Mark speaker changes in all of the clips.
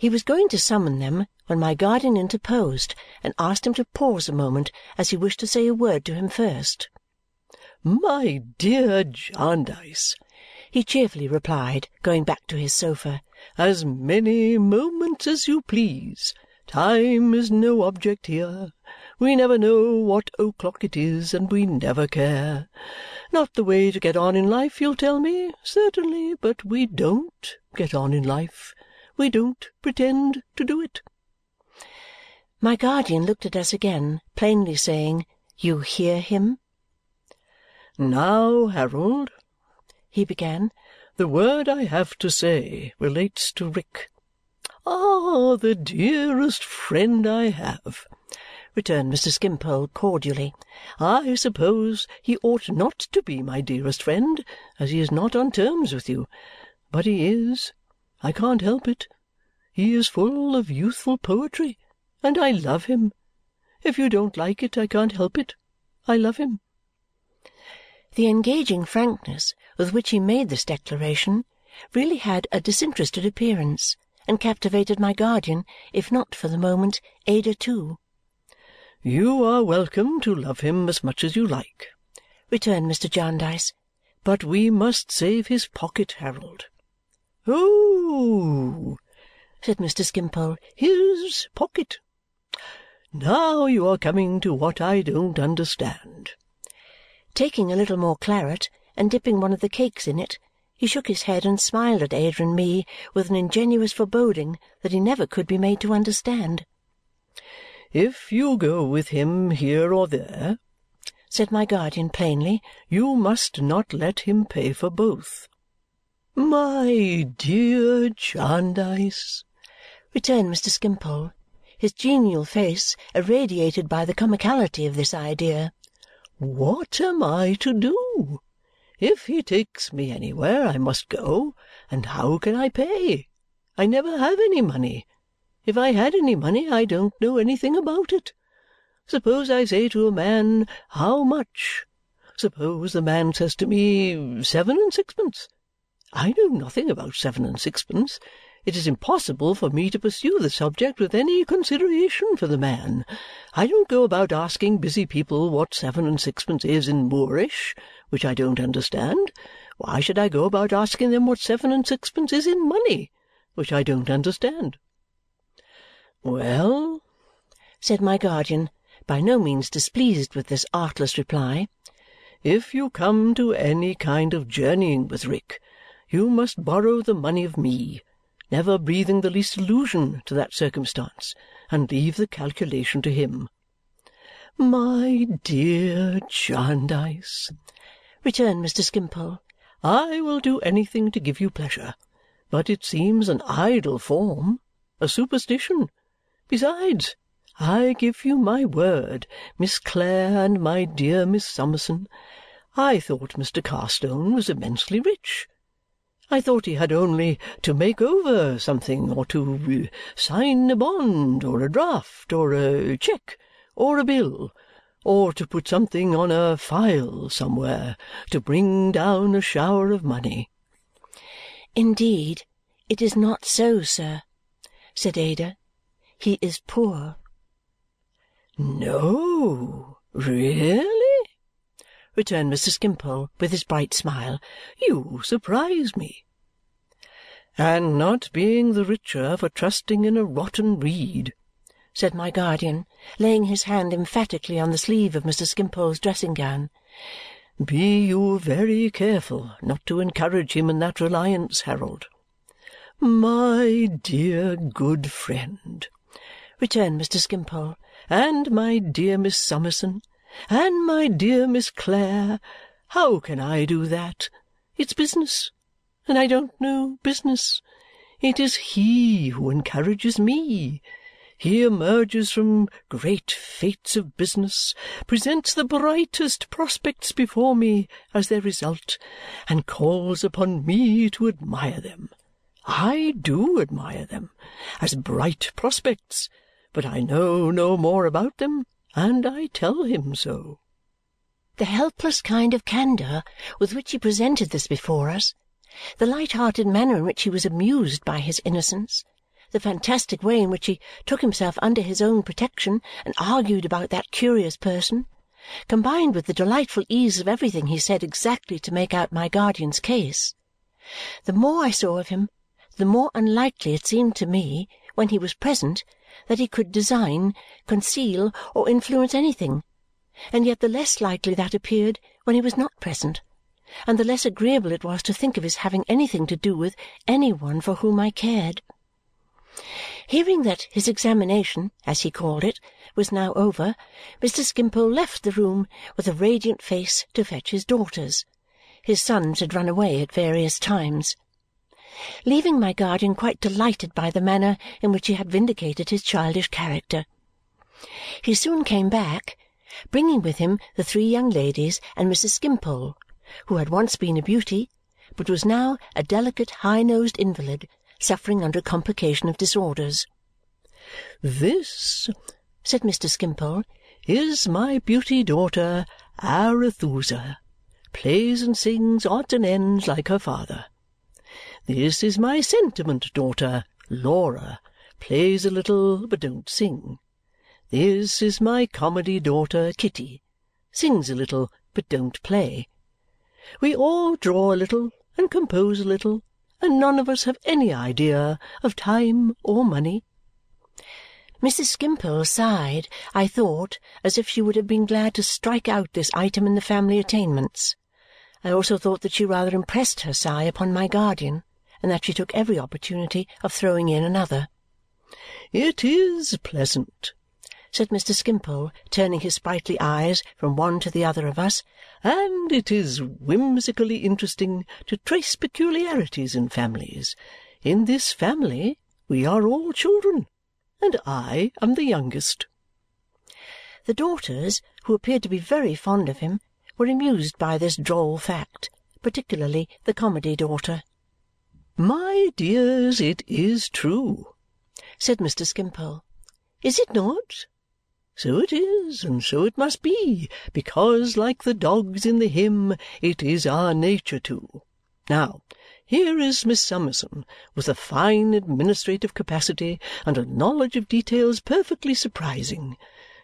Speaker 1: He was going to summon them when my guardian interposed and asked him to pause a moment as he wished to say a word to him first.
Speaker 2: "My dear Jarndyce,"
Speaker 1: he cheerfully replied, going back to his sofa,
Speaker 2: "as many moments as you please. Time is no object here. We never know what o'clock it is, and we never care. Not the way to get on in life, you'll tell me. Certainly. But we DON'T get on in life. We don't pretend to do it."
Speaker 1: My guardian looked at us again, plainly saying, "You hear him?"
Speaker 2: "Now, Harold,"
Speaker 1: he began,
Speaker 2: "the word I have to say relates to Rick. Ah, the dearest friend I have!"
Speaker 1: returned Mr. Skimpole cordially.
Speaker 2: "I suppose he ought not to be my dearest friend, as he is not on terms with you. But he is. I can't help it. He is full of youthful poetry, and I love him. If you don't like it, I can't help it. I love him."
Speaker 1: The engaging frankness with which he made this declaration really had a disinterested appearance and captivated my guardian, if not for the moment, Ada too.
Speaker 2: "You are welcome to love him as much as you like,"
Speaker 1: returned Mr. Jarndyce,
Speaker 2: "but we must save his pocket, Harold." "Oh!" said Mr. Skimpole. "His pocket! Now you are coming to what I don't understand
Speaker 1: taking a little more claret and dipping one of the cakes in it, he shook his head and smiled at Ada and me with an ingenuous foreboding that he never could be made to understand.
Speaker 2: "If you go with him here or there," said my guardian plainly, "you must not let him pay for both." "My dear Jarndyce,"
Speaker 1: returned Mr. Skimpole, his genial face irradiated by the comicality of this idea.
Speaker 2: What am I to do? If he takes me anywhere, I must go, and how can I pay? I never have any money. If I had any money, I don't know anything about it. Suppose I say to a man, 'How much?' Suppose the man says to me, 'Seven and sixpence.' I know nothing about seven and sixpence. It is impossible for me to pursue the subject with any consideration for the man. I don't go about asking busy people what seven and sixpence is in Moorish, which I don't understand. Why should I go about asking them what seven and sixpence is in money, which I don't understand?" "Well," said my guardian, by no means displeased with this artless reply, "if you come to any kind of journeying with Rick, you must borrow the money of me never breathing the least allusion to that circumstance, and leave the calculation to him." "My dear Jarndyce," returned Mr. Skimpole, "I will do anything to give you pleasure, but it seems an idle form, a superstition. Besides, I give you my word, Miss Clare and my dear Miss Summerson, I thought Mr. Carstone was immensely rich. I thought he had only to make over something, or to sign a bond, or a draft, or a cheque, or a bill, or to put something on a file somewhere, to bring down a shower of money."
Speaker 1: "Indeed, it is not so, sir," said Ada. "He is poor."
Speaker 2: "No, really?" Returned Mr. Skimpole with his bright smile. "You surprise me!" "And not being the richer for trusting in a rotten reed," said my guardian, laying his hand emphatically on the sleeve of Mr. Skimpole's dressing gown, "be you very careful not to encourage him in that reliance, Harold." "My dear good friend," returned Mr. Skimpole, "and my dear Miss Summerson and my dear Miss Clare, how can I do that? It's business, and I don't know business. It is he who encourages me. He emerges from great fates of business, presents the brightest prospects before me as their result, and calls upon me to admire them. I do admire them as bright prospects, but I know no more about them and I tell him so."
Speaker 1: The helpless kind of candour with which he presented this before us, the light-hearted manner in which he was amused by his innocence, the fantastic way in which he took himself under his own protection and argued about that curious person, combined with the delightful ease of everything he said exactly to make out my guardian's case, the more I saw of him, the more unlikely it seemed to me, when he was present, that he could design, conceal, or influence anything, and yet the less likely that appeared when he was not present and the less agreeable it was to think of his having anything to do with any one for whom I cared. Hearing that his examination, as he called it, was now over, Mr. Skimpole left the room with a radiant face to fetch his daughters. His sons had run away at various times. Leaving my guardian quite delighted by the manner in which he had vindicated his childish character. He soon came back, bringing with him the three young ladies and Mrs. Skimpole, who had once been a beauty but was now a delicate high-nosed invalid suffering under a complication of disorders.
Speaker 2: "This," said Mr. Skimpole, "is my beauty daughter Arethusa. Plays and sings odds and ends like her father. This is my sentiment daughter, Laura. Plays a little, but don't sing. This is my comedy daughter, Kitty. Sings a little, but don't play. We all draw a little and compose a little, and none of us have any idea of time or money."
Speaker 1: Mrs. Skimpole sighed, I thought, as if she would have been glad to strike out this item in the family attainments. I also thought that she rather impressed her sigh upon my guardian and that she took every opportunity of throwing in another.
Speaker 2: "It is pleasant said Mr. Skimpole, turning his sprightly eyes from one to the other of us, "and it is whimsically interesting to trace peculiarities in families. In this family we are all children, and I am the youngest."
Speaker 1: The daughters, who appeared to be very fond of him, were amused by this droll fact, particularly the comedy daughter.
Speaker 2: "My dears, it is true," said Mr. Skimpole.
Speaker 1: "Is it not?
Speaker 2: So it is, and so it must be, because, like the dogs in the hymn, it is our nature to. Now, here is Miss Summerson, with a fine administrative capacity and a knowledge of details perfectly surprising.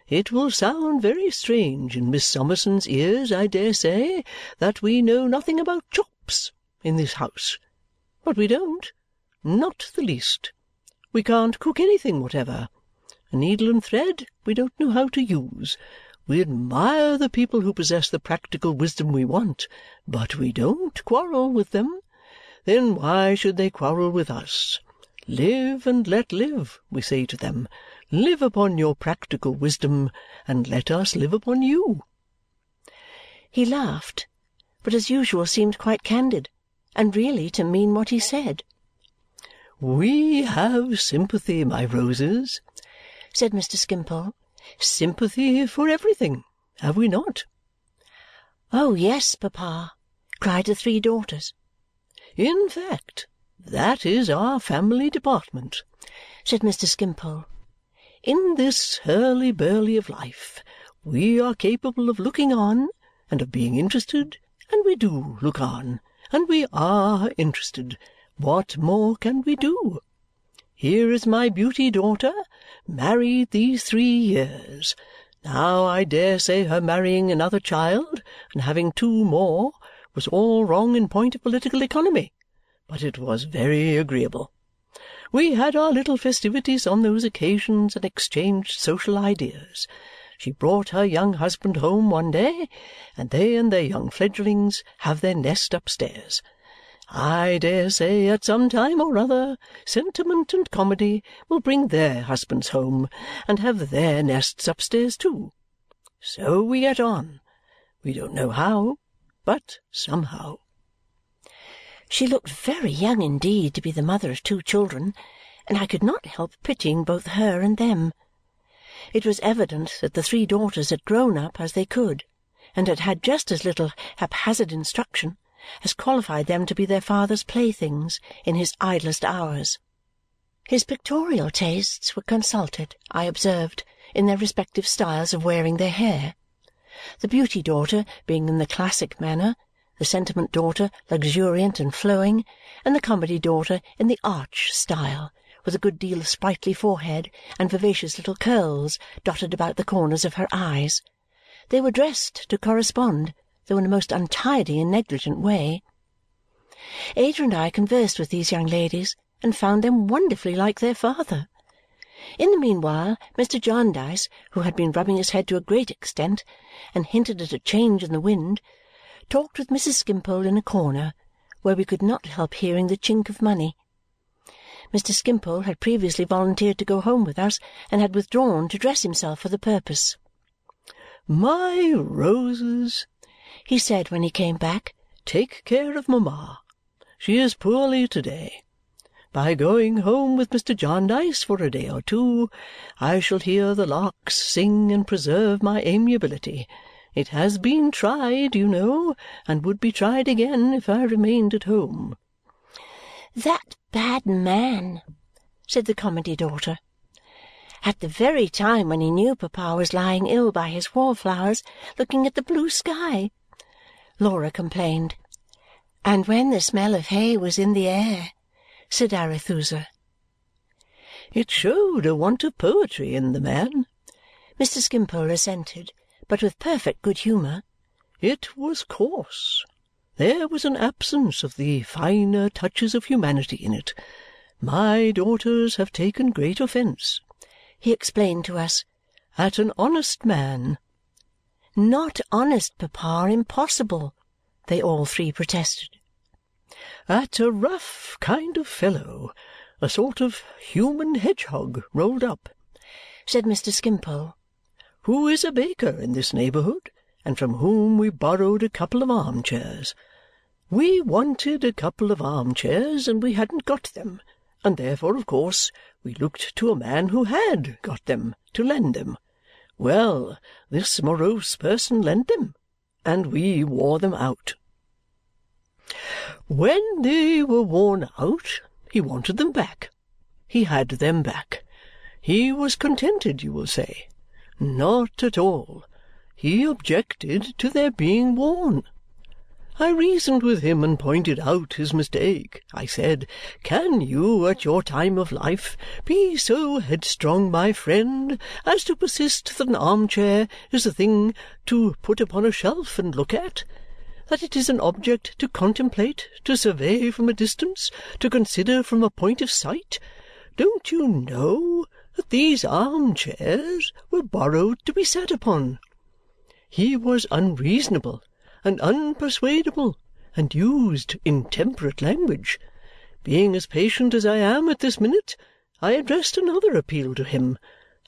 Speaker 2: It will sound very strange in Miss Summerson's ears, I dare say, that we know nothing about chops in this house. But we don't. Not the least. We can't cook anything whatever. A needle and thread we don't know how to use. We admire the people who possess the practical wisdom we want, but we don't quarrel with them. Then why should they quarrel with us? Live and let live, we say to them. Live upon your practical wisdom, and let us live upon you.
Speaker 1: He laughed, but as usual seemed quite candid, and really to mean what he said.
Speaker 2: We have sympathy, my roses
Speaker 1: said Mr. Skimpole.
Speaker 2: "Sympathy for everything, have we not?"
Speaker 1: "Oh, yes, papa!" cried the three daughters.
Speaker 2: "In fact, that is our family department," said Mr. Skimpole. "In this hurly burly of life we are capable of looking on and of being interested, and we do look on, and we ARE interested. What more can we do? Here is my beauty daughter, married these three years. Now I dare say her marrying another child and having two more was all wrong in point of political economy, but it was very agreeable. We had our little festivities on those occasions and exchanged social ideas. She brought her young husband home one day, and they and their young fledglings have their nest upstairs. I dare say at some time or other sentiment and comedy will bring their husbands home and have their nests upstairs too. So we get on. We don't know how, but somehow.
Speaker 1: She looked very young indeed to be the mother of two children, and I could not help pitying both her and them. It was evident that the three daughters had grown up as they could and had had just as little haphazard instruction as qualified them to be their father's playthings in his idlest hours. His pictorial tastes were consulted, I observed, in their respective styles of wearing their hair, the beauty daughter being in the classic manner, the sentiment daughter luxuriant and flowing, and the comedy daughter in the arch style, with a good deal of sprightly forehead and vivacious little curls dotted about the corners of her eyes. They were dressed to correspond, though in a most untidy and negligent way. Ada and I conversed with these young ladies and found them wonderfully like their father. In the meanwhile, Mr. Jarndyce, who had been rubbing his head to a great extent and hinted at a change in the wind, talked with Mrs. Skimpole in a corner where we could not help hearing the chink of money. Mr. Skimpole had previously volunteered to go home with us and had withdrawn to dress himself for the purpose.
Speaker 2: "My roses," he said when he came back, "take care of mamma. She is poorly to-day. By going home with Mr. Jarndyce for a day or two, I shall hear the larks sing and preserve my amiability. It has been tried, you know, and would be tried again if I remained at home."
Speaker 1: "That bad man!" said the Comedy daughter. "At the very time when he knew papa was lying ill by his wallflowers, looking at the blue sky," Laura complained. "And when the smell of hay was in the air," said Arethusa.
Speaker 2: "It showed a want of poetry in the man,"
Speaker 1: Mr. Skimpole assented, but with perfect good humour.
Speaker 2: "It was coarse. There was an absence of the finer touches of humanity in it. My daughters have taken great offence," he explained to us, "at an honest man."
Speaker 1: "Not honest, papa, impossible!" they all three protested.
Speaker 2: "At a rough kind of fellow, a sort of human hedgehog rolled up," said Mr. Skimpole, "who is a baker in this neighbourhood and from whom we borrowed a couple of arm-chairs. We wanted a couple of arm-chairs, and we hadn't got them, and therefore of course we looked to a man who HAD got them to lend them. Well, this morose person lent them, and we wore them out. When they were worn out, he wanted them back. He had them back. He was contented, you will say. Not at all. He objected to their being worn. I reasoned with him and pointed out his mistake. I said, 'Can you, at your time of life, be so headstrong, my friend, as to persist that an arm-chair is a thing to put upon a shelf and look at? That it is an object to contemplate, to survey from a distance, to consider from a point of sight? Don't you know that these arm-chairs were borrowed to be sat upon?' He was unreasonable and unpersuadable and used intemperate language. Being as patient as I am at this minute, I addressed another appeal to him.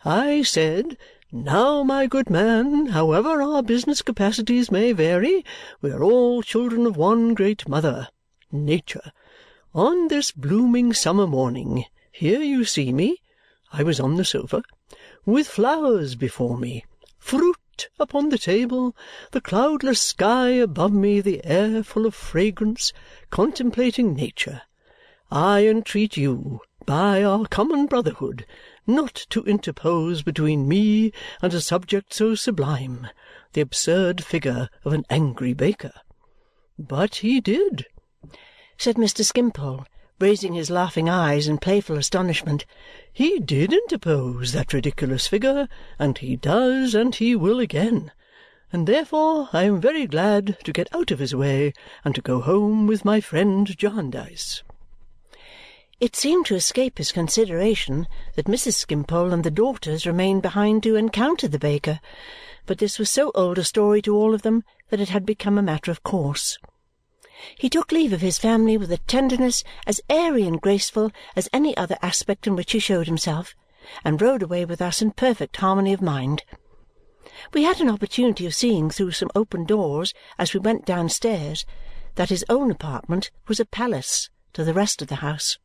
Speaker 2: I said, 'Now, my good man, however our business capacities may vary, we are all children of one great mother, Nature. On this blooming summer morning, here you see me I was on the sofa with flowers before me, fruit upon the table, the cloudless sky above me, the air full of fragrance, contemplating nature. I entreat you, by our common brotherhood, not to interpose between me and a subject so sublime, the absurd figure of an angry baker. But he did," said Mr. Skimpole, raising his laughing eyes in playful astonishment. He did interpose that ridiculous figure, and he does, and he will again. And therefore I am very glad to get out of his way and to go home with my friend Jarndyce." It seemed to escape his consideration that Mrs. Skimpole and the daughters remained behind to encounter the baker, but this was so old a story to all of them that it had become a matter of course. He took leave of his family with a tenderness as airy and graceful as any other aspect in which he showed himself and rode away with us in perfect harmony of mind. We had an opportunity of seeing through some open doors as we went downstairs that his own apartment was a palace to the rest of the house.